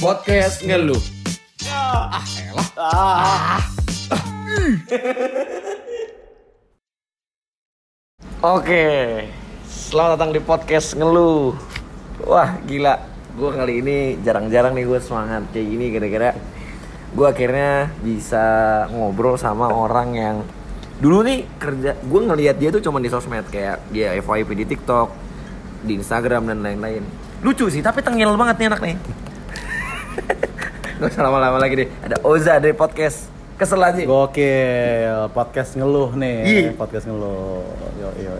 podcast ngeluh. Ah, elah. Ah. Oke, selamat datang di podcast ngeluh. Wah, gila. Gue kali ini jarang-jarang nih gue semangat kayak gini gara-gara gue akhirnya bisa ngobrol sama orang yang dulu nih kerja gue ngelihat dia tuh cuma di sosmed kayak dia FYP di TikTok, di Instagram dan lain-lain. Lucu sih, tapi tengil banget nih anak nih. Gak usah lama-lama lagi deh. Ada Oza dari podcast Kesel aja. Gokil, podcast ngeluh nih, Iya. podcast ngeluh. Yo yo.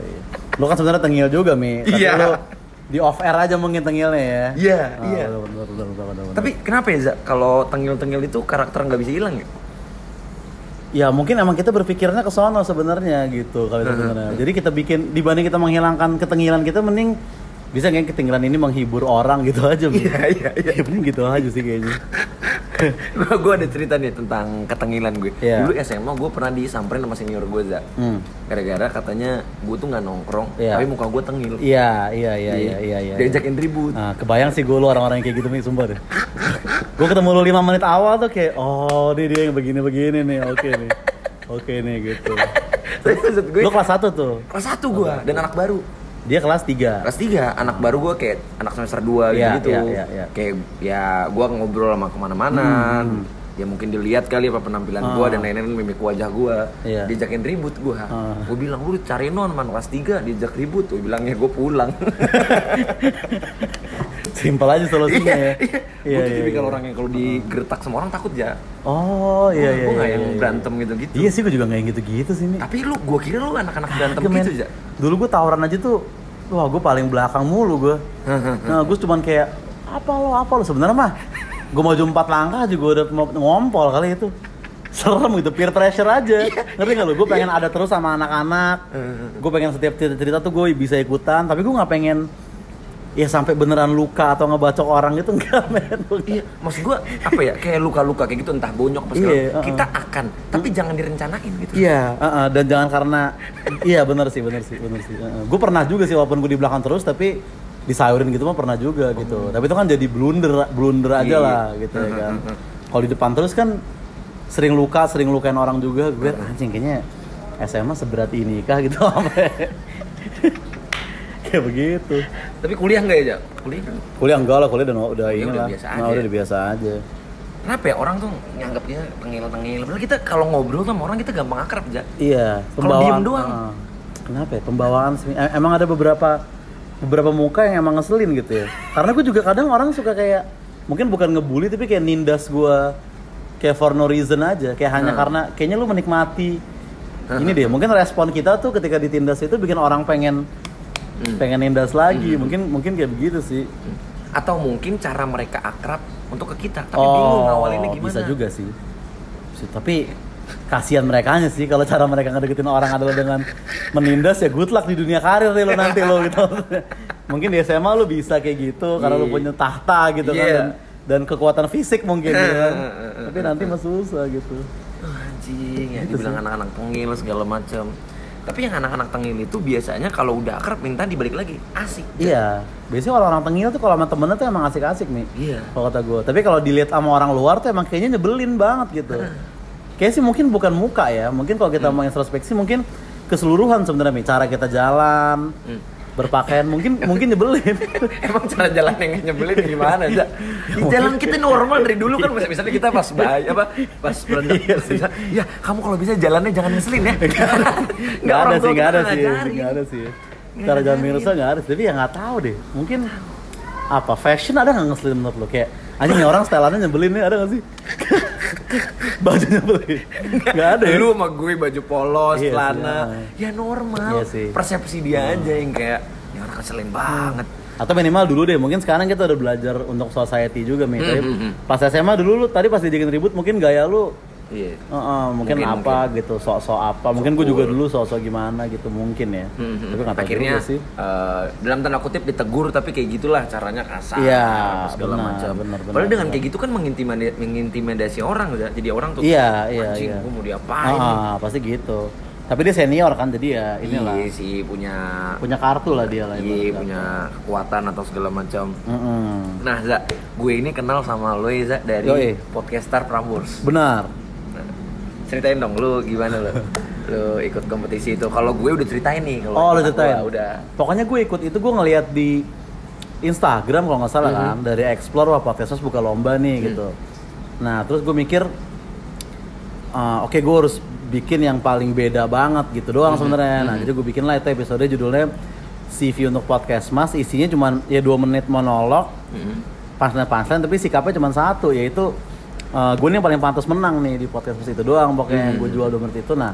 Lu kan sebenarnya tengil juga mi. Tapi Iya. lu di off air aja mungkin tengilnya ya. Iya, Ah, iya. Bener, bener, bener. Tapi kenapa ya, Za? Kalau tengil-tengil itu karakter nggak bisa hilang ya? ya mungkin emang kita berpikirnya ke sono sebenarnya gitu kali itu sebenarnya. Jadi kita bikin dibanding kita menghilangkan ketengilan kita mending bisa kayak ketengilan ini menghibur orang gitu aja. Iya, iya, iya. Ya, mending gitu aja sih kayaknya. gue gue ada cerita nih tentang ketengilan gue. Iya. Dulu SMA gue pernah disamperin sama senior gue, Za. Hmm. Gara-gara katanya gue tuh nggak nongkrong, Iya. tapi muka gue tengil. Iya, iya, iya, iya, iya, iya. Diajakin ribut. Nah, kebayang sih gue lu orang-orang yang kayak gitu nih, sumpah deh. gue ketemu lu 5 menit awal tuh kayak, oh ini dia yang begini-begini nih, oke nih. Oke nih gitu. Maksud gue, Lu kelas 1 tuh, kelas 1 gue dan anak baru. Dia kelas 3. Kelas 3, anak baru gue kayak anak semester 2 Iya, gitu. iya, iya, iya. Kayak ya gue ngobrol sama ke mana-mana. Ya mungkin dilihat kali apa penampilan gue Ah. dan lain-lain mimik wajah gue. Iya. Diajakin ribut gue. Ah. Gue bilang lu cari non man kelas 3 diajak ribut. Gue bilangnya gue pulang. Simpel aja solusinya ya. Iya, gue tuh tipikal orang yang kalau digertak sama orang takut ya. Oh, iya iya. Gue nggak iya, yang iya. berantem gitu-gitu. Iya sih, gue juga nggak yang gitu-gitu sih nih. Tapi lu, gue kira lu anak-anak berantem men. gitu ya. Dulu gue tawuran aja tuh, wah gue paling belakang mulu gue. nah, gue cuman kayak apa lo apa lo sebenarnya mah gue maju empat langkah juga udah mau ngompol kali itu serem gitu peer pressure aja ngerti gak lo gue pengen ada terus sama anak-anak gue pengen setiap cerita, cerita tuh gue bisa ikutan tapi gue nggak pengen ya sampai beneran luka atau ngebacok orang gitu enggak men Iya, maksud gue apa ya kayak luka-luka kayak gitu entah bonyok apa segala. Iya, uh-uh. Kita akan, tapi jangan direncanain gitu. Iya, uh-uh, dan jangan karena iya bener sih, bener sih, bener sih. Gue pernah juga sih walaupun gue di belakang terus tapi disayurin gitu mah pernah juga gitu. Tapi itu kan jadi blunder, blunder aja Iya. lah gitu ya kan. Kalau di depan terus kan sering luka, sering lukain orang juga. Gue anjing kayaknya SMA seberat ini kah gitu sampai kayak begitu. Tapi kuliah nggak ya, Jak? Kuliah kan? Kuliah enggak lah, kuliah udah udah Ya ini udah lah. biasa Nah, aja. udah udah biasa aja. Kenapa ya orang tuh nganggapnya tengil-tengil? Padahal kita kalau ngobrol sama orang kita gampang akrab, Jak. Iya, Kalau diem doang. Ah. kenapa ya? Pembawaan em- Emang ada beberapa beberapa muka yang emang ngeselin gitu ya. Karena gue juga kadang orang suka kayak mungkin bukan ngebully tapi kayak nindas gue kayak for no reason aja, kayak hanya Hmm. karena kayaknya lu menikmati ini deh. Mungkin respon kita tuh ketika ditindas itu bikin orang pengen Hmm. pengen nindas lagi. Mungkin mungkin kayak begitu sih. Atau mungkin cara mereka akrab untuk ke kita, tapi bingung ngawalinnya gimana. Oh, Bisa juga. Sih, Tapi kasihan mereka sih kalau cara mereka ngedeketin orang adalah dengan menindas ya good luck di dunia karir deh lo nanti lo gitu. mungkin di SMA lo bisa kayak gitu karena lo Iya. punya tahta gitu kan Iya. dan, dan kekuatan fisik mungkin ya kan. Tapi nanti mah susah gitu. Anjing, ya Gitu dibilang anak-anak tengil segala macam. Tapi yang anak-anak tengil itu biasanya kalau udah akrab minta dibalik lagi. Asik. Iya, biasanya kalau orang tengil tuh kalau sama temennya tuh emang asik-asik nih. Iya. Kalau kata gue. Tapi kalau dilihat sama orang luar tuh emang kayaknya nyebelin banget gitu. Kayaknya sih mungkin bukan muka ya. Mungkin kalau kita mau introspeksi mungkin keseluruhan sebenarnya nih. Cara kita jalan, Hmm. berpakaian mungkin mungkin nyebelin. Emang cara jalan yang nyebelin gimana aja? Di jalan kita normal dari dulu kan misalnya kita pas bayi apa pas berenang Iya bisa, ya kamu kalau bisa jalannya jangan ngeselin ya. Nggak ada sih, nggak ada sih, nggak ada sih. Cara jalan minusnya nggak ada. Tapi ya nggak tahu deh. Mungkin apa fashion ada nggak ngeselin menurut lo kayak anjing orang styleannya nyebelin nih ada nggak sih baju nyebelin nggak ada ya Lu sama gue baju polos, Iya celana, ya. ya normal. Iya sih. Persepsi dia aja yang kayak ini orang ngeselin banget. atau minimal dulu deh mungkin sekarang kita udah belajar untuk society juga nih Hmm, hmm, hmm. pas SMA dulu lu tadi pas dijakin ribut mungkin gaya lu Iya. uh, uh, mungkin, Mungkin, apa gitu sok-sok apa mungkin gue juga dulu sok-sok gimana gitu mungkin ya Hmm, hmm. tapi tahu akhirnya sih eh, dalam tanda kutip ditegur tapi kayak gitulah caranya kasar Iya, segala benar, macam. benar, benar, Padahal dengan benar. kayak gitu kan mengintimidasi, mengintimidasi orang. Jadi orang tuh Iya, iya, iya. gue mau diapain nih?" Ah, pasti gitu Tapi dia senior kan, jadi ya inilah Iya sih punya punya kartu lah dia lah. iya punya kekuatan atau segala macam. Mm-mm. Nah, Za, gue ini kenal sama lo ya, Za, dari Yoi. podcaster Prambors. Benar. Ceritain dong, lu gimana lo? lu ikut kompetisi itu. Kalau gue udah ceritain nih. Kalau Oh, lu ceritain. gua Udah. Pokoknya gue ikut itu gue ngeliat di Instagram kalau nggak salah Mhm. kan dari Explore wah podcasters buka lomba nih Hmm. gitu. Nah terus gue mikir, uh, oke gue harus bikin yang paling beda banget gitu doang Mhm. sebenarnya. Nah Mhm. jadi gue bikin lah itu episode judulnya CV untuk podcast mas isinya cuma ya dua menit monolog punchline punchline tapi sikapnya cuma satu yaitu uh, gue nih yang paling pantas menang nih di podcast itu doang pokoknya Hmm. gue jual dua menit itu. Nah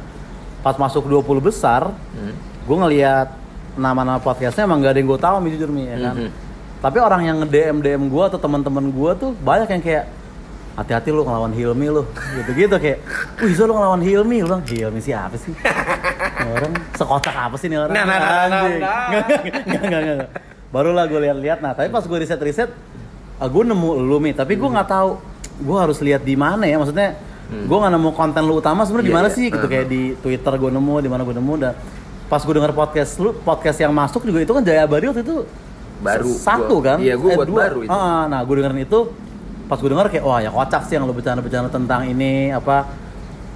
pas masuk 20 besar Hmm. gue ngeliat nama-nama podcastnya emang gak ada yang gue tahu Mi, jujur mi ya kan? Mhm. tapi orang yang nge DM DM gue atau teman-teman gue tuh banyak yang kayak hati-hati lu ngelawan Hilmi lu gitu-gitu kayak wih Zo, lu ngelawan Hilmi. Lu bilang Hilmi siapa sih? Orang sekocak apa sih nih orang? Nah, nah, nah, nah, nah. Nggak, nggak, nggak, barulah gue lihat-lihat nah tapi pas gue riset-riset gue nemu lu mi. Tapi gue nggak tahu gue harus lihat di mana ya maksudnya gue nggak nemu konten lu utama sebenarnya di Iya, mana iya. sih gitu Uh-huh. kayak di Twitter gue nemu di mana gue nemu dan pas gue denger podcast lu podcast yang masuk juga itu kan Jaya Abadi waktu itu Baru, satu gua- kan iya, gua Eh, buat dua. baru itu. Ah, nah gue dengerin itu pas gue denger kayak wah ya kocak sih yang lu bercanda-bercanda tentang ini apa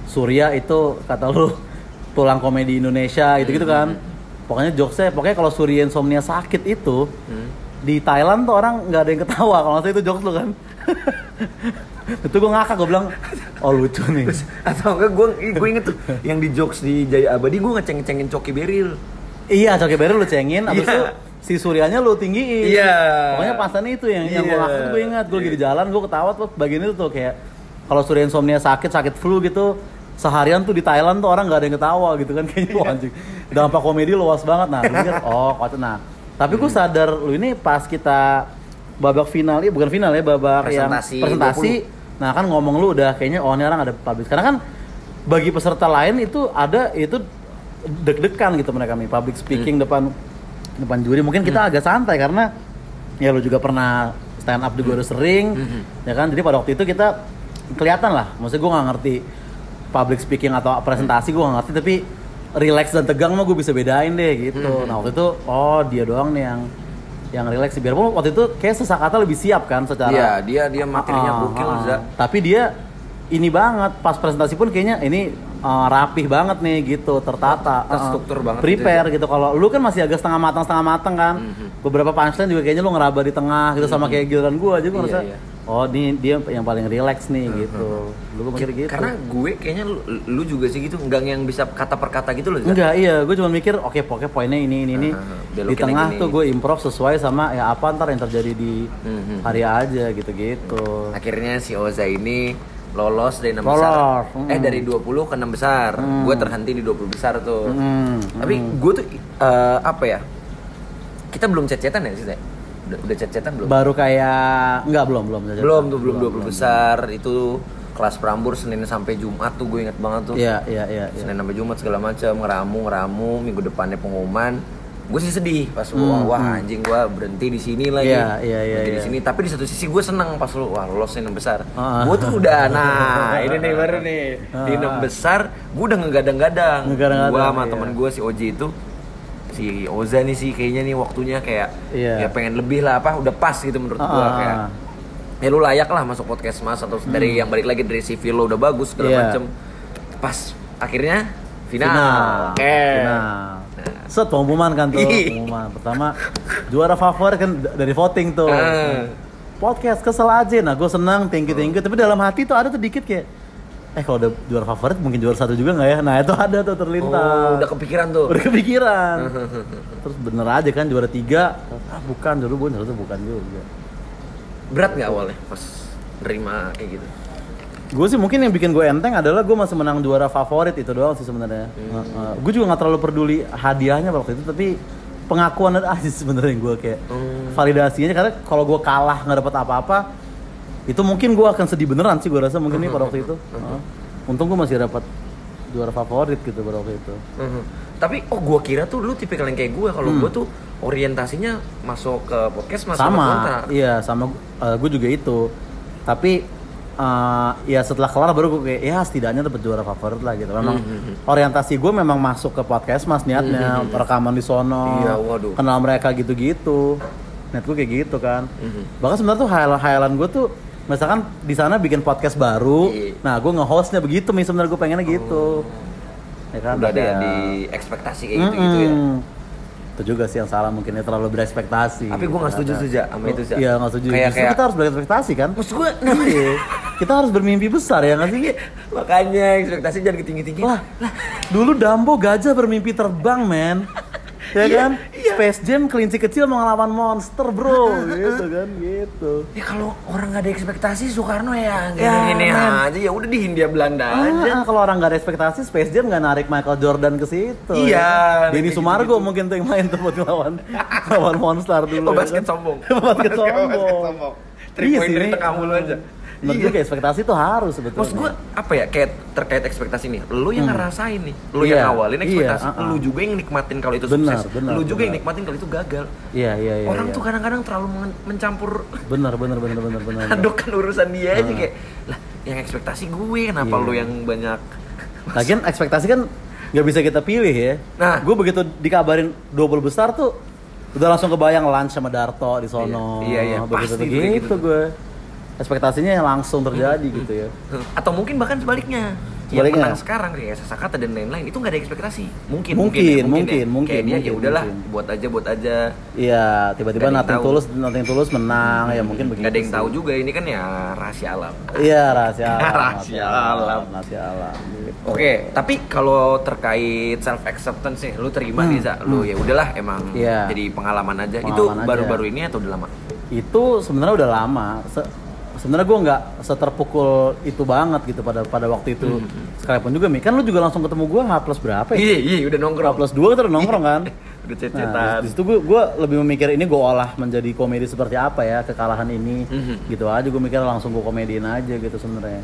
Surya itu kata lu tulang komedi Indonesia gitu gitu kan pokoknya jokesnya pokoknya kalau Surya insomnia sakit itu Hmm. di Thailand tuh orang nggak ada yang ketawa kalau itu jokes lu kan itu gue ngakak gue bilang oh lucu nih. Atau enggak gue gue inget tuh yang di jokes di Jaya Abadi gue ngeceng-ngecengin Coki Beril. iya coki baru lu cengin abis Iya. itu si Suryanya lu tinggiin. Iya. pokoknya pasannya itu yang yang gue Iya. ngakak gue ingat. Gue lagi di jalan gue ketawa tuh bagian itu tuh kayak kalau Surya insomnia sakit sakit flu gitu seharian tuh di Thailand tuh orang nggak ada yang ketawa gitu kan kayaknya. Wah anjing. Dampak komedi luas banget. Nah gue mikir oh kocak nah tapi gue sadar lu ini pas kita babak final ya bukan final ya babak Presentasi yang presentasi nah kan ngomong lu udah kayaknya oh ini orang ada publish karena kan bagi peserta lain itu ada itu deg-degan gitu mereka nih public speaking depan depan juri. Mungkin kita agak santai karena ya lu juga pernah stand up juga udah sering ya kan? Jadi pada waktu itu kita kelihatan lah. Maksudnya gue nggak ngerti public speaking atau presentasi gue nggak ngerti. Tapi relax dan tegang mah gue bisa bedain deh gitu. Nah waktu itu oh dia doang nih yang yang relax biarpun waktu itu kayak sesakata lebih siap kan secara Iya, dia dia materinya Ah, gokil, ah, Za. Tapi dia ini banget pas presentasi pun kayaknya ini uh, rapih banget nih gitu, tertata, Terstruktur Uh, banget Prepare gitu. Kalau lu kan masih agak setengah matang setengah matang kan. Mhm. Beberapa punchline juga kayaknya lu ngeraba di tengah gitu sama kayak giliran gua aja gua Iya, ngerasa iya. Oh ini dia yang paling relax nih gitu. Lu mikir gitu. Karena gue kayaknya lu, lu juga sih gitu, enggak yang bisa kata per kata gitu loh. Enggak, iya, gue cuma mikir, oke, pokoknya poinnya ini, ini, ini. Ah, Di tengah gini. tuh gue improv sesuai sama ya apa ntar yang terjadi di Mhm. hari aja gitu-gitu. Akhirnya si Oza ini lolos dari 6 Lolos, besar. Eh mm. dari 20 ke 6 besar. Mm. Gue terhenti di 20 besar tuh. Mm, Tapi gue tuh eh, apa ya? Kita belum chat-chatan ya sih? Udah, udah chat-chatan belum? baru kayak enggak belum belum belum tuh belum 20 besar itu kelas Prambors Senin sampai Jumat tuh gue inget banget tuh. Iya iya iya. iya. Senin sampai Jumat segala macam ngeramu ngeramu minggu depannya pengumuman gue sih sedih pas Hmm, wah, wah anjing gue berhenti di sini lagi Iya, iya, iya, berhenti di iya. sini tapi di satu sisi gue seneng pas lu wah lolos enam besar Ah. gue tuh udah nah ini nih baru nih di enam besar gue udah ngegadang-gadang Ngegadang-gadang, gue sama iya. temen gue si Oji itu si Oza nih sih kayaknya nih waktunya kayak Iya. ya pengen lebih lah apa udah pas gitu menurut gue Ah. kayak ya lu layak lah masuk podcast mas atau dari yang balik lagi dari CV lo udah bagus segala Hmm. Iya. macem pas akhirnya final, Final. oke Final. Set pengumuman kan tuh, pengumuman. Pertama juara favorit kan dari voting tuh. Ah. Podcast kesel aja. Nah, gue senang, thank you, thank you. Tapi dalam hati tuh ada tuh dikit kayak eh kalau udah juara favorit mungkin juara satu juga nggak ya? Nah itu ada tuh terlintas. oh udah kepikiran tuh Udah kepikiran. Terus bener aja kan juara tiga. Ah bukan, dulu gue ternyata bukan juga. berat nggak awalnya pas nerima kayak gitu Gue sih mungkin yang bikin gue enteng adalah gue masih menang juara favorit itu doang sih sebenarnya. gue juga nggak terlalu peduli hadiahnya waktu itu, tapi pengakuan aja sebenarnya gue kayak Hmm. validasinya karena kalau gue kalah nggak dapat apa-apa, itu mungkin gue akan sedih beneran sih gue rasa mungkin nih pada waktu itu. Heeh. Untung gue masih dapat juara favorit gitu pada waktu itu. Mhm. tapi oh gua kira tuh lu tipikal yang kayak gue kalau Hmm. gue tuh orientasinya masuk ke podcast masuk sama, kontra iya sama gue juga itu. Tapi eh, ya setelah kelar baru gue kayak ya setidaknya dapat juara favorit lah gitu. Memang Hmm, orientasi gue memang masuk ke podcast mas niatnya rekaman di sono, Iya, waduh. kenal mereka gitu-gitu. Niat gue kayak gitu kan. Mhm. Bahkan sebenarnya tuh hayalan-hayalan gue tuh misalkan di sana bikin podcast baru, Iya. nah gue nge-hostnya begitu nih sebenarnya gue pengennya gitu. Ya kan, Udah ada ya- di ekspektasi kayak gitu-gitu ya. Mm-mm. Itu juga sih yang salah mungkin ya terlalu berekspektasi. Tapi gue nggak setuju Ternyata. tuh, Ja, sama itu, Ja. Iya nggak setuju. Kayak- Justru kayak- kita harus berekspektasi kan. Maksud gue Iya. kita harus bermimpi besar ya nggak sih? makanya ekspektasi jangan ketinggi-tinggi. Lah, dulu Dambo gajah bermimpi terbang men. Ya kan? Space Jam kelinci kecil mau ngelawan monster bro, gitu kan, gitu. Ya kalau orang nggak ada ekspektasi Soekarno ya Ya, gini aja ya udah di Hindia Belanda aja. Ah, kalau orang nggak ada ekspektasi, Space Jam nggak narik Michael Jordan ke situ. Iya, ya kan? Denny kayak Sumargo gitu-gitu. mungkin tuh yang main tuh buat ngelawan ngelawan monster dulu. Oh, ya basket kan? sombong. basket sombong. Basket sombong. Three Iya point sih, dari ini- tengah mulu aja. Menurut Iya. gue kayak ekspektasi tuh harus sebetulnya. Maksud gue apa ya kayak terkait ekspektasi nih, lu yang Hmm. ngerasain nih, lu Iya, yang awalin iya, ekspektasi, uh-uh. lu juga yang nikmatin kalau itu Benar, sukses, benar, lu juga yang benar. nikmatin kalau itu gagal. Iya iya iya. Orang iya. tuh kadang-kadang terlalu men- mencampur bener bener bener bener bener. adukkan urusan dia aja Hmm. kayak lah yang ekspektasi gue kenapa Iya. lu yang banyak Lagian ekspektasi kan nggak bisa kita pilih ya. Nah. gue begitu dikabarin double besar tuh udah langsung kebayang lunch sama Darto di sono. Iya, iya, iya, begitu pasti begitu kayak gitu. gue. Ekspektasinya langsung terjadi gitu ya. atau mungkin bahkan sebaliknya Sebaliknya. yang menang sekarang kayak Sasakata dan lain-lain itu nggak ada ekspektasi mungkin Mungkin, ya, mungkin, ya. mungkin, kayak dia ya mungkin, udahlah mungkin. buat aja buat aja Iya, tiba-tiba Nothing tahu. Tulus Nothing Tulus menang ya mungkin begitu. nggak ada yang sih. tahu juga ini kan ya rahasia alam Iya, rahasia alam. Rahasia alam. Rahasia alam. gitu. Oke, tapi kalau terkait self acceptance nih, lu terima Hmm, nih Za, lu ya udahlah emang Iya. jadi pengalaman aja. itu Pengalaman aja. baru-baru ini atau udah lama? itu sebenarnya udah lama. Se- sebenarnya gue nggak seterpukul itu banget gitu pada pada waktu itu. Sekalipun juga Mi, kan lu juga langsung ketemu gue H plus berapa ya? Iya, iya, udah H nongkrong. plus 2 kita udah nongkrong kan? Udah Nah, cet-cetan. di situ gue gue lebih memikir ini gue olah menjadi komedi seperti apa ya kekalahan ini, Mhm. gitu aja gue mikir langsung gue komediin aja gitu sebenarnya.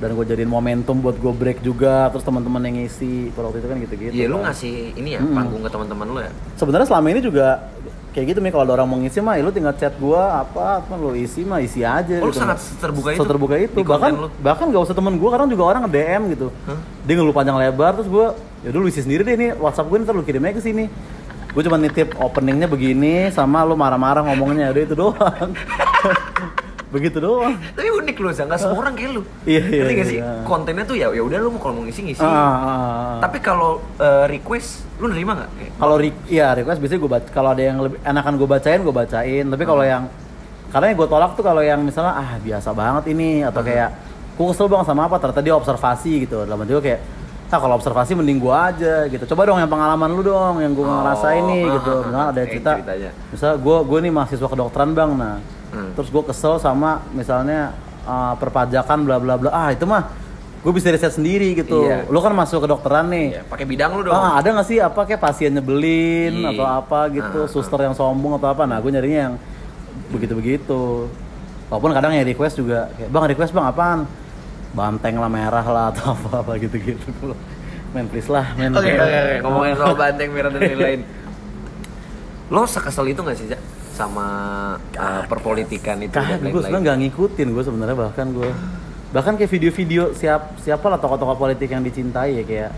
Dan gue jadiin momentum buat gue break juga, terus teman-teman yang ngisi pada waktu itu kan gitu-gitu. Iya, lu kan. ngasih ini ya Mm-mm. panggung ke teman-teman lu ya. sebenarnya selama ini juga kayak gitu nih kalau ada orang mau ngisi mah ya lu tinggal chat gua apa apa lu isi mah isi aja Oh, lu gitu. sangat terbuka itu? Seterbuka itu. Bahkan lu? bahkan gak usah temen gua kadang juga orang nge DM gitu. Hah? dia ngeluh panjang lebar terus gua ya udah lu isi sendiri deh ini WhatsApp gue ntar lu kirim aja ke sini. Gue cuma nitip openingnya begini sama lu marah-marah ngomongnya. Udah itu doang begitu doang Tapi unik lu, Za, nggak semua orang kayak lu. Iya, iya, nggak sih? iya. Kontennya tuh ya ya udah lu mau kalau mau ngisi ngisi. Ah, ah, ah. Tapi kalau eh, request lu nerima nggak? Kalau re iya request biasanya gue baca kalau ada yang lebih enakan gue bacain gue bacain tapi kalau Hmm. yang karena yang gue tolak tuh kalau yang misalnya ah biasa banget ini Hmm. atau kayak gue kesel bang sama apa ternyata dia observasi gitu dalam gue kayak ah kalau observasi mending gue aja gitu coba dong yang pengalaman lu dong yang gue Oh, ngerasain nih ah, gitu ah, misalnya ah, ada cerita misalnya gue gue nih mahasiswa kedokteran bang nah Hmm. terus gue kesel sama misalnya uh, perpajakan bla bla bla ah itu mah gue bisa riset sendiri gitu Iya. lu kan masuk kedokteran nih Iya, pakai bidang lu dong. Ah, ada nggak sih apa kayak pasien nyebelin Iya. atau apa gitu, Ah, suster yang sombong atau apa? Nah, gue nyarinya yang begitu-begitu. Walaupun kadang ya request juga kayak, "Bang, request Bang apaan?" Banteng lah merah lah atau apa-apa gitu-gitu. Men please lah, men. Oke, oke, oke. Ngomongin soal banteng merah dan lain-lain. Lo sekesel itu gak sih, Jak? Sama uh, perpolitikan itu dan gue sebenarnya nggak ngikutin gue sebenarnya bahkan gue bahkan kayak video-video siap siapa lah tokoh-tokoh politik yang dicintai ya kayak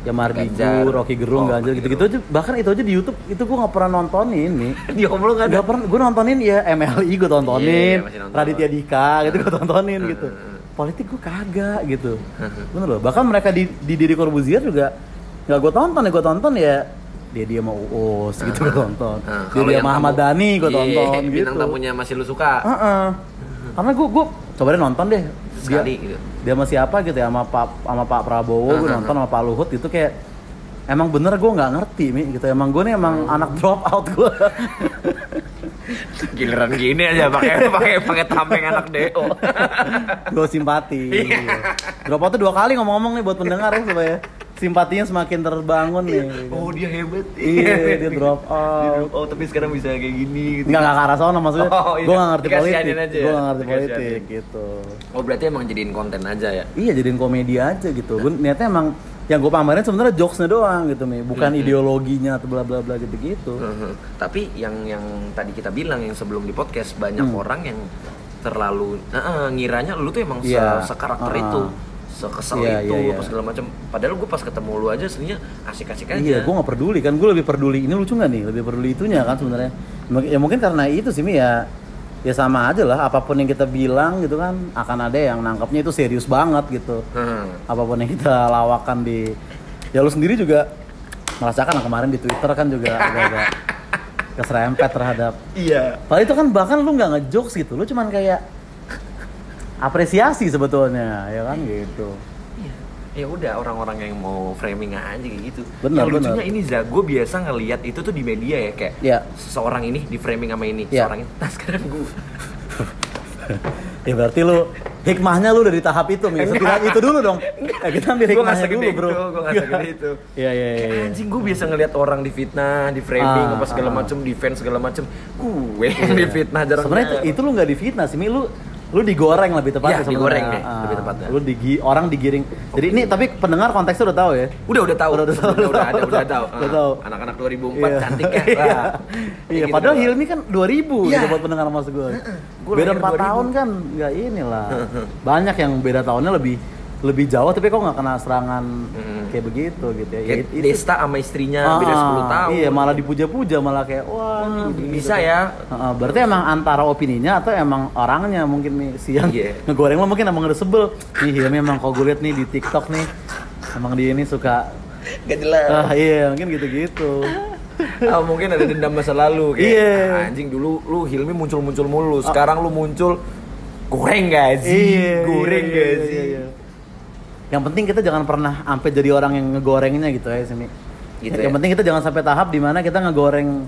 ya Mardi Ganjar. Gu, Rocky Gerung, Oh, Ganjar gitu-gitu aja bahkan itu aja di YouTube itu gue nggak pernah nontonin nih Di om lo gak ada? Pernah, gue nontonin ya MLI gue tontonin, Iya, masih nonton. Raditya Dika gitu gue tontonin gitu. Politik gue kagak gitu. Bener loh, bahkan mereka di, di Didi Corbuzier juga nggak gue tonton ya gue tonton ya dia dia mau Uus gitu gue tonton. Nah, Dia dia yang Muhammad tamu- Dhani gue Iya, tonton gitu. Bintang tamunya masih lu suka. Heeh. Karena gue gue coba deh nonton deh. Sekali dia, gitu. Dia sama siapa gitu ya sama Pak sama Pak Prabowo gue Heeh. nonton sama Pak Luhut itu kayak emang bener gue nggak ngerti mi gitu emang gue nih emang Hmm. anak drop out gue Giliran gini aja pakai pakai pakai tameng anak DO. gue simpati. Iya. Drop out tuh dua kali ngomong-ngomong nih buat pendengar ya supaya simpatinya semakin terbangun nih. oh, dia hebat. Iya, dia drop Dia out. drop out tapi sekarang bisa kayak gini gitu. Enggak enggak ke arah sana maksudnya. Oh, iya. Gue gak ngerti Dikasihanin politik. aja ya. Gue gak ngerti Dikasihanin. politik gitu. Oh, berarti emang jadiin konten aja ya. Iya jadiin komedi aja gitu. Gue niatnya emang yang gue pamerin sebenarnya jokesnya doang gitu nih, bukan Mhm. ideologinya atau bla bla bla gitu gitu. Heeh. Tapi yang yang tadi kita bilang yang sebelum di podcast banyak Hmm. orang yang terlalu eh, ngiranya lu tuh emang se- Iya. sekarakter Ah. itu sekesel Iya, itu iya, iya. apa segala macam padahal gue pas ketemu lu aja aslinya asik-asik aja Iya, gue nggak peduli kan. Gue lebih peduli ini lucu nggak nih? Lebih peduli itunya kan sebenarnya. Ya mungkin karena itu sih Mi ya. Ya sama aja lah. Apa pun yang kita bilang gitu kan akan ada yang nangkapnya itu serius banget gitu. Hmm. Apa pun yang kita lawakan di ya lu sendiri juga merasakan kemarin di Twitter kan juga agak-agak keserempet terhadap. iya Padahal itu kan bahkan lu nggak ngejokes gitu. Lu cuman kayak apresiasi sebetulnya ya kan gitu. Iya. ya udah orang-orang yang mau framing aja kayak gitu Benar, yang lucunya benar. ini gue biasa ngelihat itu tuh di media ya kayak Iya. seorang ini di framing sama ini Iya. seorang ini nah sekarang gue Ya berarti lu hikmahnya lu dari tahap itu, Mi. Setidaknya itu dulu dong. Ya, kita ambil hikmahnya dulu, Bro. itu gue nggak segede itu Iya, iya, iya. anjing gue biasa ngelihat orang di fitnah di framing Ah, apa segala ah. macem defense segala macem gue yang di fitnah jarang Sebenarnya itu, itu lu nggak difitnah sih, Mi. Lu lu digoreng lebih tepatnya Iya, digoreng deh, Ah, lebih tepatnya. Lu digi orang digiring. Jadi ini tapi pendengar konteksnya udah tahu ya. udah udah tahu Udah, udah tahu, udah, udah tahu, udah tahu udah Ah, tahu. anak-anak 2004 Iya. cantik ya Iya. Wah. Iya, Kayak padahal gitu. Hilmi kan 2000 Iya. gitu buat pendengar maksud gue. Beda lahir 4 2000. tahun kan nggak inilah. Banyak yang beda tahunnya lebih lebih jauh tapi kok nggak kena serangan Mm. kayak begitu gitu ya. Ya, Kayak itu- Desta sama istrinya beda Ah, 10 tahun Iya, malah dipuja-puja malah kayak wah, Wah, ini gini, bisa gitu. ya berarti emang antara opininya atau emang orangnya mungkin nih si yang Iya. ngegoreng lo mungkin emang udah sebel. Nih Hilmi emang kalau gue liat nih di TikTok nih emang dia ini suka gak jelas ah iya mungkin gitu-gitu. Ah, mungkin ada dendam masa lalu kayak Iya. "Ah, anjing dulu lu Hilmi muncul-muncul mulu sekarang lu muncul goreng gak sih Iya, goreng iya, gak iya, sih iya, iya. Yang penting kita jangan pernah sampai jadi orang yang ngegorengnya gitu ya Simi. Gitu yang ya? penting kita jangan sampai tahap di mana kita ngegoreng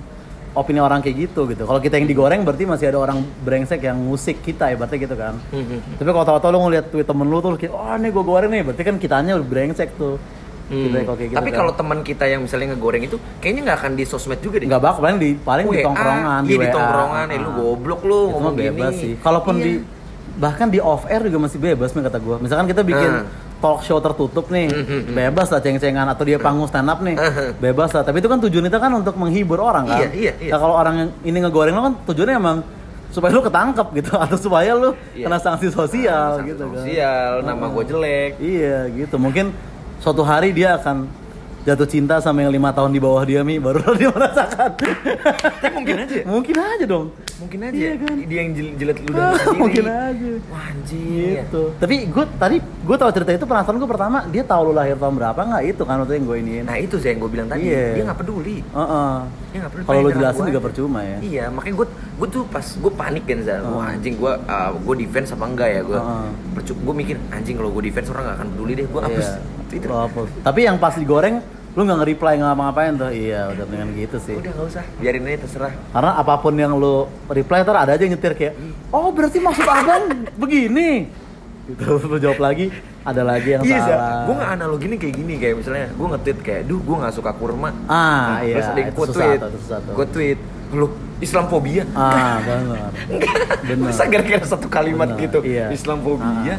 opini orang kayak gitu gitu. Kalau kita yang digoreng berarti masih ada orang brengsek yang musik kita ya berarti gitu kan. Mhm. Tapi kalau tahu-tahu lu ngeliat tweet temen lu tuh kayak, oh nih gue goreng nih, berarti kan kitanya udah brengsek tuh. Gitu ya, Hmm. kayak gitu Tapi kan. kalau teman kita yang misalnya ngegoreng itu kayaknya nggak akan di sosmed juga deh. nggak bakal paling di paling di WA, tongkrongan, iya, di WA. tongkrongan, eh, lu Ah. goblok lu Itu ngomong bebas gini. sih. Kalaupun Iya. di bahkan di off air juga masih bebas nih kata gua. Misalkan kita bikin Ah. Talk show tertutup nih, Hmm, bebas lah ceng-cengan atau dia panggung stand up nih, bebas lah. Tapi itu kan tujuan kita kan untuk menghibur orang kan. Iya, iya, iya. Nah, kalau orang yang ini ngegoreng lo kan tujuannya emang supaya lu ketangkep gitu atau supaya lu Iya. kena sanksi sosial Sanksi gitu kan. sosial, nama gue jelek. Iya gitu. Mungkin suatu hari dia akan jatuh cinta sama yang lima tahun di bawah dia mi baru dia merasakan. Tapi mungkin aja. Mungkin aja dong. Mungkin aja. Iya kan? Dia yang jilat lu dan sendiri. Mungkin aja. Wah, anjing. Gitu. Tapi gue tadi gue tahu cerita itu penasaran gue pertama dia tahu lu lahir tahun berapa nggak itu kan waktu yang gue iniin. Nah itu sih yang gue bilang tadi. Iya. Dia nggak peduli. Heeh. Dia nggak peduli. Kalau lu jelasin juga percuma ya. Iya, makanya gue gue tuh pas gue panik kan Zal. Wah anjing gue gue defense apa enggak ya gue. Heeh. Gue mikir anjing kalau gue defense orang nggak akan peduli deh. Gue hapus Iya. Twitter. Lo hapus. Tapi yang pas digoreng lu nggak nge-reply nggak ngapa-ngapain tuh. Iya udah dengan gitu sih. Udah nggak usah. Biarin aja terserah. Karena apa pun yang lu reply ntar ada aja yang nyetir kayak, oh berarti maksud abang begini. Gitu, lu jawab lagi, ada lagi yang Iya, salah. gue nggak analoginya kayak gini kayak misalnya gue nge-tweet kayak, duh gue nggak suka kurma. Ah, iya, Terus ada yang itu gue tweet, gue tweet, lu Islamfobia. Ah, benar. Benar. Masa gara-gara satu kalimat Benar, gitu, iya. Islamfobia. Ah.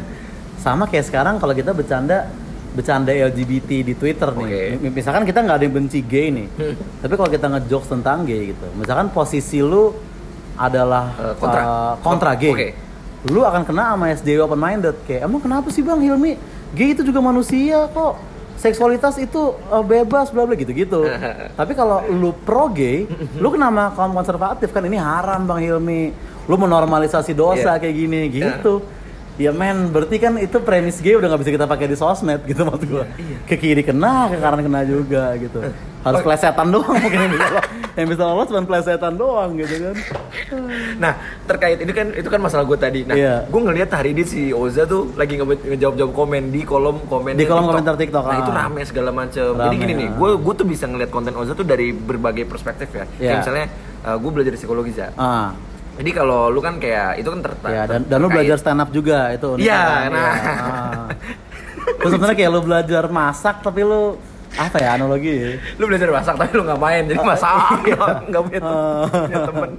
Sama kayak sekarang kalau kita bercanda bercanda LGBT di Twitter nih. Oke. M- Misalkan kita nggak ada yang benci gay nih. Hmm. Tapi kalau kita ngejokes tentang gay gitu. Misalkan posisi lu adalah Eh, kontra. eh, kontra gay. Oke. Lu akan kena sama SJW open minded kayak emang kenapa sih Bang Hilmi? Gay itu juga manusia kok. Seksualitas itu eh, bebas bla bla gitu-gitu. Tapi kalau lu pro gay, lu kena sama kaum konservatif kan ini haram Bang Hilmi. Lu menormalisasi dosa Iya. kayak gini gitu. Ya men, berarti kan itu premis gay udah nggak bisa kita pakai di sosmed gitu maksud gua. Iya, Ke kiri kena, ke kanan kena juga gitu. Harus Oh. plesetan doang mungkin yang bisa yang bisa lolos cuma plesetan doang gitu kan. Nah terkait ini kan itu kan masalah gue tadi. Nah Iya. gue ngeliat hari ini si Oza tuh lagi nge- ngejawab-jawab komen di kolom komen Di kolom komentar TikTok, Nah itu ah. rame segala macem. Jadi gini nih, ah. gue gue tuh bisa ngeliat konten Oza tuh dari berbagai perspektif ya. Iya. Kayak misalnya gue belajar psikologi za. Ah, Jadi kalau lu kan kayak itu kan ter ya dan, dan lu belajar stand up juga itu. Iya, kan? nah. Ah. Terus sebenarnya kayak lu belajar masak tapi lu apa ya analogi ya? lu belajar masak tapi lu nggak main jadi masak doang, nggak punya, Ah. punya temen.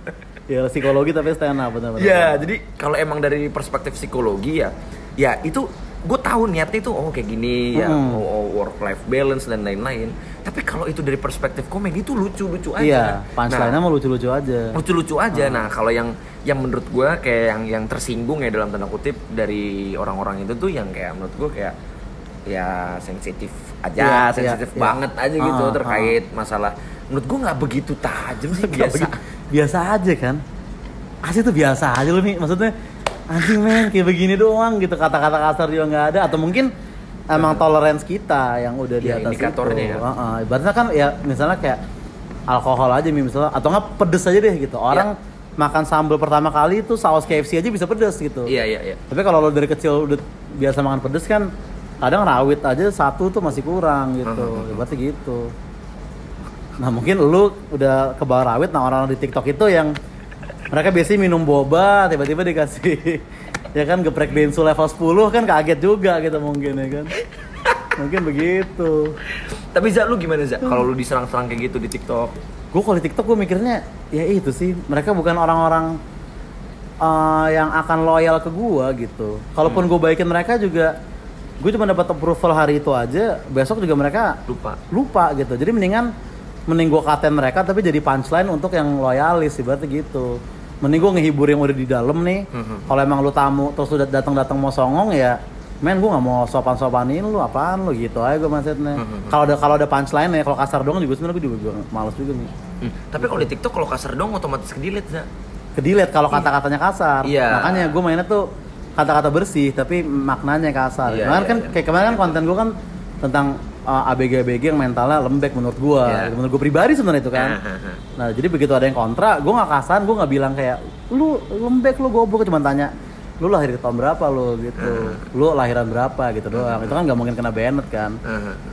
ya psikologi tapi stand up benar-benar. Ya, jadi kalau emang dari perspektif psikologi ya, ya itu gue tahu niatnya itu oh kayak gini ya Hmm. oh, work life balance dan lain-lain tapi kalau itu dari perspektif komedi itu lucu-lucu aja Iya, Nah, punchline-nya mau lucu-lucu aja. lucu-lucu aja. Nah, kalau yang yang menurut gua kayak yang yang tersinggung ya dalam tanda kutip dari orang-orang itu tuh yang kayak menurut gua kayak ya sensitif aja, Iya, sensitif iya. banget aja gitu Ah, terkait masalah. Menurut gua nggak begitu tajam sih biasa. biasa aja kan asli tuh biasa aja lu nih maksudnya anjing men kayak begini doang gitu kata-kata kasar juga nggak ada atau mungkin emang tolerance kita yang udah di Iya, atas indikatornya itu ya. Heeh, ibaratnya kan ya misalnya kayak alkohol aja misalnya atau nggak pedes aja deh gitu orang makan sambal pertama kali itu saus KFC aja bisa pedes gitu Iya, iya, iya. tapi kalau lo dari kecil udah biasa makan pedes kan kadang rawit aja satu tuh masih kurang gitu Hmm. berarti gitu nah mungkin lu udah ke bawah rawit nah orang-orang di TikTok itu yang mereka biasanya minum boba tiba-tiba dikasih ya kan geprek densu level 10 kan kaget juga gitu mungkin ya kan mungkin begitu Tapi Za, lu gimana Hmm. Za? Kalau lu diserang-serang kayak gitu di TikTok? gue kalau di TikTok gue mikirnya ya itu sih mereka bukan orang-orang uh, yang akan loyal ke gue gitu. Kalaupun gue baikin mereka juga gue cuma dapat approval hari itu aja, besok juga mereka Lupa. lupa gitu. Jadi mendingan mending gue katen mereka tapi jadi punchline untuk yang loyalis ibaratnya gitu. Mending gue ngehibur yang udah di dalam nih. Mhm. Kalau emang lu tamu terus udah datang-datang mau songong ya Men gue nggak mau sopan-sopanin lu apaan lu gitu aja gue maksudnya. Mhm. Kalau ada kalau ada punchline ya kalau kasar doang juga sebenarnya gue juga, juga males juga nih. Hmm. Tapi kalau di TikTok kalau kasar dong otomatis ke delete Za. Kedelete kalau kata-katanya kasar. Iya. Makanya gue mainnya tuh kata-kata bersih tapi maknanya kasar. Iya, kemarin iya, kan iya. kayak kemarin kan konten gue kan tentang uh, ABG-ABG yang mentalnya lembek menurut gue. Iya. Menurut gue pribadi sebenarnya itu kan. Ah, ah, ah. Nah jadi begitu ada yang kontra, gue nggak kasar, gue nggak bilang kayak lu lembek lu goblok cuma tanya lu lahir di tahun berapa lu gitu, lu lahiran berapa gitu doang. Itu kan nggak mungkin kena banned kan.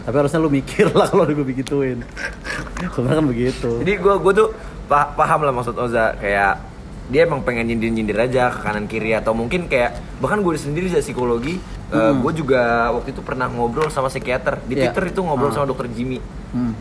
Tapi harusnya lu mikir lah kalau gue begituin. Sebenarnya kan begitu. Jadi gue gue tuh pa- paham lah maksud Oza kayak dia emang pengen nyindir-nyindir aja ke kanan kiri atau mungkin kayak bahkan gue sendiri dari psikologi gue juga waktu itu pernah ngobrol sama psikiater di Hmm. Iya. Twitter itu ngobrol Ah. sama dokter Jimmy Hmm.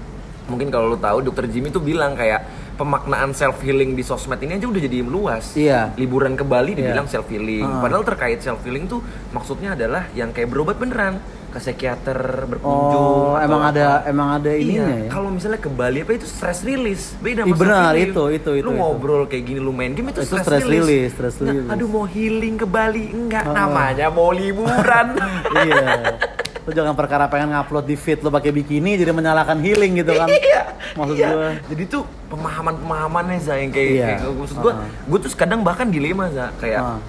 mungkin kalau lo tahu dokter Jimmy tuh bilang kayak pemaknaan self healing di sosmed ini aja udah jadi luas Iya. liburan ke Bali Iya. dibilang self healing Ah. padahal terkait self healing tuh maksudnya adalah yang kayak berobat beneran ke psikiater berkunjung Oh, emang apa. ada emang ada ininya Iya, ya. kalau misalnya ke Bali apa itu stress release beda Ih, benar, self-healing. itu, itu, itu, Lu itu. ngobrol kayak gini lu main game itu, Itu stress, stress release. release, stress Nah, release. aduh mau healing ke Bali enggak Ah. namanya mau liburan. iya. Lu jangan perkara pengen ngupload di feed lu pakai bikini jadi menyalahkan healing gitu kan. Iya. Maksud iya. gua. Jadi tuh pemahaman-pemahamannya za yang kayak, Iya. kayak maksud gua, Ah. gua tuh kadang bahkan dilema za kayak Ah.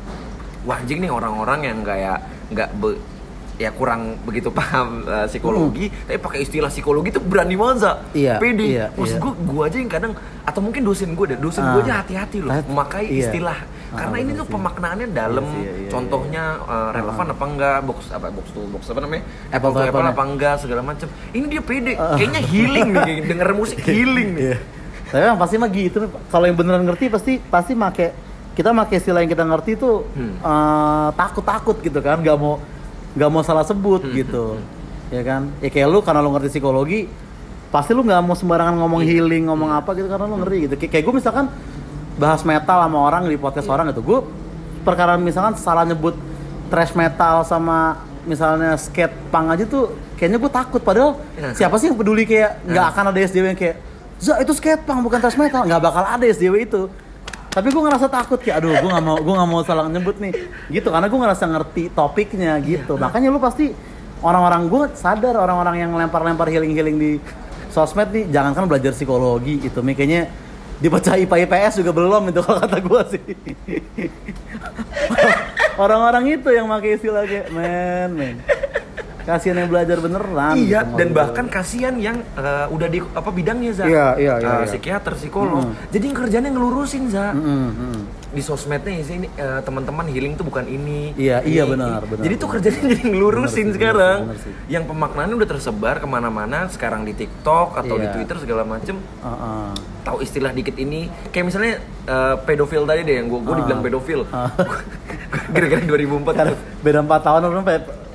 wah anjing nih orang-orang yang kayak nggak ya kurang begitu paham uh, psikologi tapi pakai istilah psikologi tuh berani banget za Hmm. Iya, pede iya, maksud iya. gua gua aja yang kadang atau mungkin dosen gua deh dosen Ah. gua aja hati-hati loh Hati- memakai iya. istilah Ah, karena ini tuh pemaknaannya dalam Iya iya, iya, contohnya uh, relevan apa enggak box apa box to box apa namanya Apple apple apple apple-nya. apa enggak segala macam ini dia pede Ah. kayaknya healing nih denger musik healing nih Iya. Tapi yang pasti mah gitu. Kalau yang beneran ngerti pasti pasti make kita make istilah yang kita ngerti tuh Hmm. eh, takut-takut gitu kan, nggak mau nggak mau salah sebut Hmm, gitu. Ya kan? Ya kayak lu karena lu ngerti psikologi pasti lu nggak mau sembarangan ngomong Iya. healing, ngomong apa gitu karena lu ngerti gitu. Kayak, kayak gue misalkan bahas metal sama orang di podcast Iya. orang gitu. Gue perkara misalkan salah nyebut thrash metal sama misalnya skate punk aja tuh kayaknya gue takut padahal Iya. siapa sih yang peduli kayak nggak akan ada SJW yang kayak Za itu skate punk bukan thrash metal nggak bakal ada SJW itu tapi gue ngerasa takut kayak aduh gue nggak mau gue nggak mau salah nyebut nih. Gitu karena gue ngerasa ngerti topiknya gitu. Makanya lu pasti orang-orang gue sadar orang-orang yang lempar-lempar healing-healing di sosmed nih jangankan belajar psikologi itu nih kayaknya dipecah IPA IPS juga belum itu kalau kata gue sih. Orang-orang itu yang pakai istilah kayak men men kasihan yang belajar beneran Iya, gitu, dan bahkan kasihan yang uh, udah di apa bidangnya za, Iya, iya, iya, Uh, iya. psikiater, psikolog. Mm. Jadi yang kerjanya ngelurusin za. Mm-mm, mm. Di sosmednya ya ini uh, teman-teman healing tuh bukan ini. Iya, ini, iya, benar, benar, Jadi tuh benar. kerjanya jadi ngelurusin Benar sih, benar sekarang. sih, benar sih. Yang pemaknaannya udah tersebar ke mana-mana. Sekarang di TikTok atau di Iya. Twitter segala macem. Uh-uh. Tahu istilah dikit ini. Kayak misalnya uh, pedofil tadi deh yang gue gue Ah. dibilang pedofil. Ah. Gara-gara 2004 Karena tuh. beda 4 tahun orang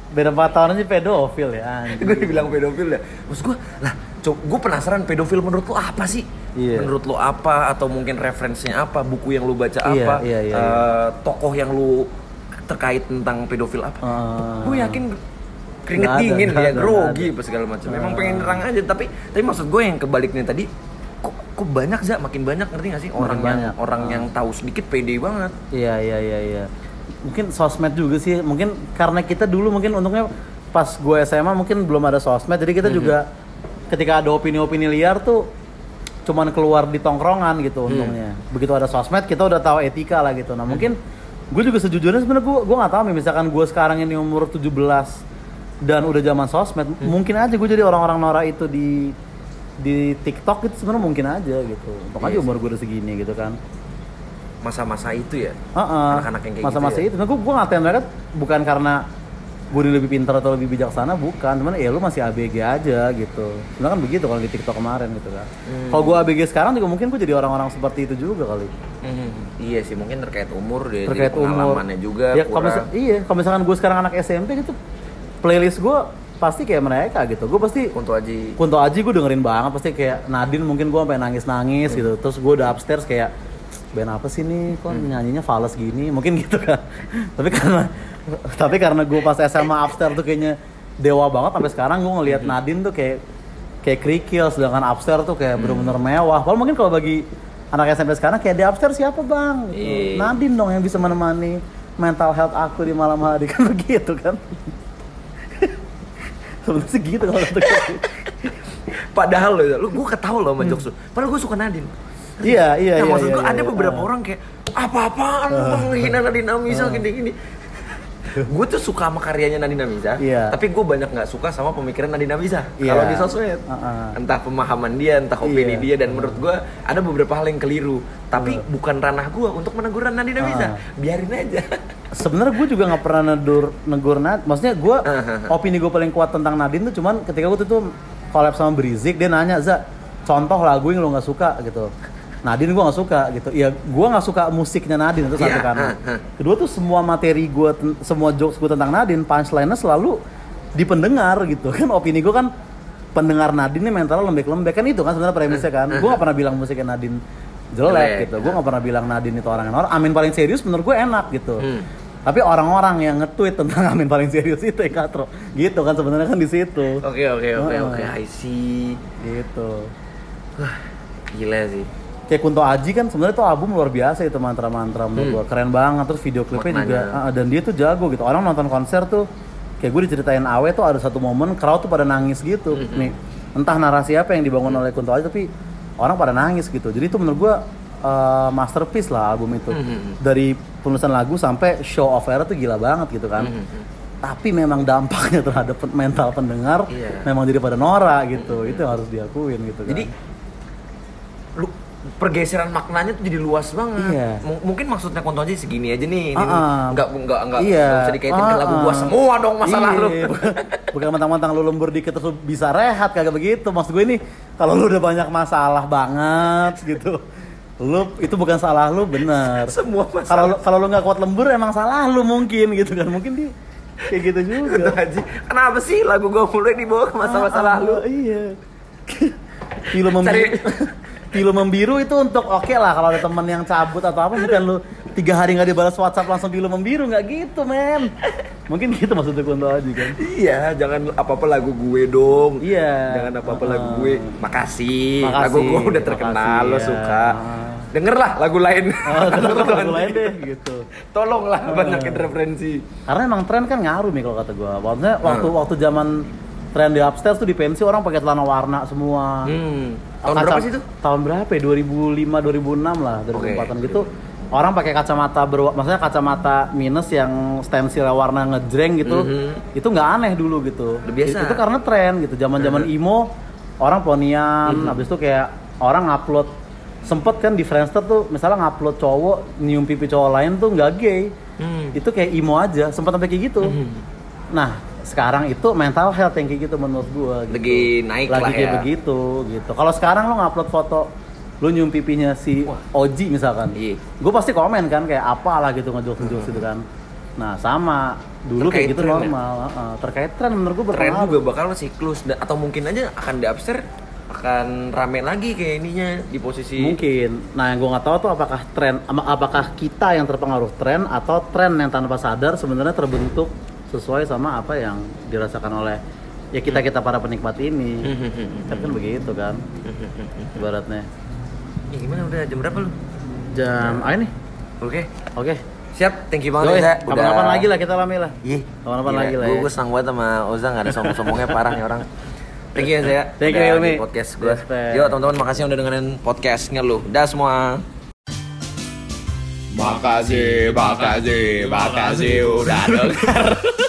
beda 4 tahun aja pedofil ya gue dibilang pedofil ya. Maksud gue lah gue penasaran pedofil menurut lo apa sih? Iya. menurut lo apa? Atau mungkin referensinya apa? Buku yang lo baca Iya, apa? iya, iya, eh, tokoh yang lo terkait tentang pedofil apa? Ah. gue yakin keringet ada, dingin ya ada, grogi nggak apa segala macam. Ah. memang pengen nerang aja. Tapi tapi maksud gue yang kebaliknya tadi kok kok banyak za? Makin banyak ngerti gak sih? Orang yang banyak. orang Ah. yang tahu sedikit pede banget. Iya iya iya iya. Mungkin sosmed juga sih. Mungkin karena kita dulu mungkin untungnya pas gue SMA mungkin belum ada sosmed. Jadi kita juga ketika ada opini-opini liar tuh cuman keluar di tongkrongan gitu untungnya. Begitu ada sosmed kita udah tahu etika lah gitu. Nah, mungkin gue juga sejujurnya sebenarnya gue gue nggak tahu nih misalkan gue sekarang ini umur 17 dan udah zaman sosmed, mungkin aja gue jadi orang-orang norak itu di di TikTok itu sebenarnya mungkin aja gitu. Untuk aja Iya umur gue udah segini gitu kan. Masa-masa itu ya Heeh. Anak-anak yang kayak masa-masa gitu ya? itu. Nah, gue gue ngatain mereka bukan karena gue lebih pintar atau lebih bijaksana, bukan. Cuman ya lu masih ABG aja gitu. Sebenarnya kan begitu kalau di TikTok kemarin gitu kan. Hmm. Kalau gue ABG sekarang juga mungkin gue jadi orang-orang seperti itu juga kali. Mhm. iya sih mungkin terkait umur deh Terkait jadi umur. pengalamannya juga Ya, kalau misal- iya, kalau misalkan gue sekarang anak SMP gitu, playlist gue pasti kayak mereka gitu. Gue pasti Kunto Aji Kunto Aji gue dengerin banget pasti kayak Nadine mungkin gue sampai nangis-nangis Hmm. gitu. Terus gue udah upstairs kayak band apa sih nih kok Hmm. nyanyinya fals gini mungkin gitu kan. tapi karena tapi karena gue pas SMA upstairs tuh kayaknya dewa banget sampai sekarang gue ngelihat Hmm. Nadine tuh kayak kayak kerikil sedangkan upstairs tuh kayak bener-bener mewah. Padahal mungkin kalau bagi anak SMP sekarang kayak di upstairs siapa bang? Gitu. Iya. Nadine dong yang bisa menemani mental health aku di malam hari kan begitu kan. Sebenarnya sih gitu kalau padahal lo lu gue ketahu loh sama jokes lu padahal gue suka Nadine Iya, iya, nah, iya. maksud iya, gue iya, ada iya. beberapa Ah. orang kayak apa-apaan bang ngehina Nadine gini-gini gue tuh suka sama karyanya Nadine Amizah Iya. tapi gue banyak nggak suka sama pemikiran Nadine Amizah Iya. kalau di sosmed Ah, ah. entah pemahaman dia entah opini Iya. dia dan menurut gue ada beberapa hal yang keliru tapi bukan ranah gue untuk menegur Nadine Amizah Ah. biarin aja Sebenarnya gue juga nggak pernah negur negur Nad. Maksudnya gue opini gue paling kuat tentang Nadine tuh cuman ketika gue tuh tuh collab sama Brizik dia nanya za contoh lagu yang lo nggak suka gitu. Nadine gue nggak suka gitu. Ya gue nggak suka musiknya Nadine itu satu Iya, kan. ah, ah. Kedua tuh semua materi gue semua jokes gue tentang Nadine punchline-nya selalu di pendengar gitu kan. Opini gue kan pendengar Nadine ini mentalnya lembek-lembek kan itu kan sebenarnya premisnya kan. Gue nggak pernah bilang musiknya Nadine jelek gitu. Gue nggak pernah bilang Nadine itu orang yang norak. Amin paling serius menurut gue enak gitu. Hmm. Tapi orang-orang yang nge-tweet tentang Amin paling serius itu ya Katro. Gitu kan sebenarnya kan di situ. oke oke oke Ah. oke I see Gitu. gila sih Kayak Kunto Aji kan sebenarnya tuh album luar biasa itu mantra-mantra menurut Hmm. gua. Keren banget terus video klipnya juga ah, dan dia tuh jago gitu. Orang nonton konser tuh kayak gue diceritain Awe tuh ada satu momen crowd tuh pada nangis gitu. Hmm. Nih, entah narasi apa yang dibangun oleh Kunto Aji tapi orang pada nangis gitu. Jadi itu menurut gua eh, masterpiece lah album itu. Hmm. Dari penulisan lagu sampai show of era tuh gila banget gitu kan. Hmm. Tapi memang dampaknya terhadap mental pendengar Iya. memang jadi pada norak gitu. Itu yang harus diakuin gitu kan. Jadi lu pergeseran maknanya tuh jadi luas banget. Iya. M- mungkin maksudnya Kunto aja segini aja nih. Ini Ah, ah. nggak nggak nggak Iya. usah dikaitin ke Ah, lagu gua semua dong masalah Iya, lu. bukan- Bukan mentang-mentang lu lembur dikit terus lu bisa rehat kagak begitu. Maksud gue ini kalau lu udah banyak masalah banget gitu. Lu itu bukan salah lu bener. semua Kalau masalah. lu- kalau lu nggak kuat lembur emang salah lu mungkin gitu kan. Mungkin dia kayak gitu juga. Aji, kenapa sih lagu gua mulai dibawa ke masalah-masalah Ah, lu? ah, Iya. Film membiru. Film membiru itu untuk oke lah kalau ada temen yang cabut atau apa bukan lu tiga hari nggak dibalas WhatsApp langsung film membiru nggak gitu men. Mungkin gitu maksudnya Kunto Aji kan. Iya, jangan apa-apa lagu gue dong. Iya. Jangan apa-apa Ah. lagu gue. Makasih. Makasih, Lagu gue udah terkenal, makasih, lo suka. Ah. Denger lah lagu lain. Oh, lagu lain deh gitu. Tolonglah Ah. banyakin referensi. Karena emang tren kan ngaruh nih kalau kata gua. Maksudnya Hmm. waktu waktu zaman tren di upstairs tuh di pensi orang pakai celana warna semua. Hmm. Tahun Kaca- berapa sih itu? Tahun berapa ya? 2005 2006 lah, 2004-an Oke. gitu. Orang pakai kacamata ber maksudnya kacamata minus yang stensil warna ngejreng gitu. Mhm. Itu nggak aneh dulu gitu. Udah biasa. Itu karena tren gitu. Zaman-zaman Mhm. emo orang ponian, habis itu kayak orang ngupload sempet kan di Friendster tuh misalnya ngupload cowok nyium pipi cowok lain tuh nggak gay Hmm. itu kayak emo aja sempat sampai kayak gitu Mhm. nah sekarang itu mental health yang kayak gitu menurut gua gitu. Lagi naik lagi lah kayak ya. begitu gitu kalau sekarang lo ngupload foto lu nyium pipinya si Oji misalkan Iya. gue pasti komen kan kayak apalah gitu ngejokes ngejokes gitu kan nah sama dulu Terkait kayak gitu tren ya? normal heeh. terkait tren menurut gue Tren juga bakal siklus atau mungkin aja akan di upstairs akan rame lagi kayak ininya di posisi Mungkin. Nah, yang gue nggak tahu tuh apakah tren, apakah kita yang terpengaruh tren atau tren yang tanpa sadar sebenarnya terbentuk sesuai sama apa yang dirasakan oleh ya kita kita para penikmat ini. kan kan begitu kan, ibaratnya. Ya, gimana udah jam berapa lu? Jam, ah ini, Oke. oke. Siap, thank you banget Yoi, Oza. kapan-kapan lagi lah kita lami lah. Iya. Kapan-kapan lagi lah Gue ya. senang banget sama Oza nggak ada sombong-sombongnya parah nih orang. Thank you ya. Thank you, Ilmi. Podcast gue. Yo teman-teman makasih udah dengerin podcast ngeluh. Dah semua. Makasih, makasih, makasih udah denger.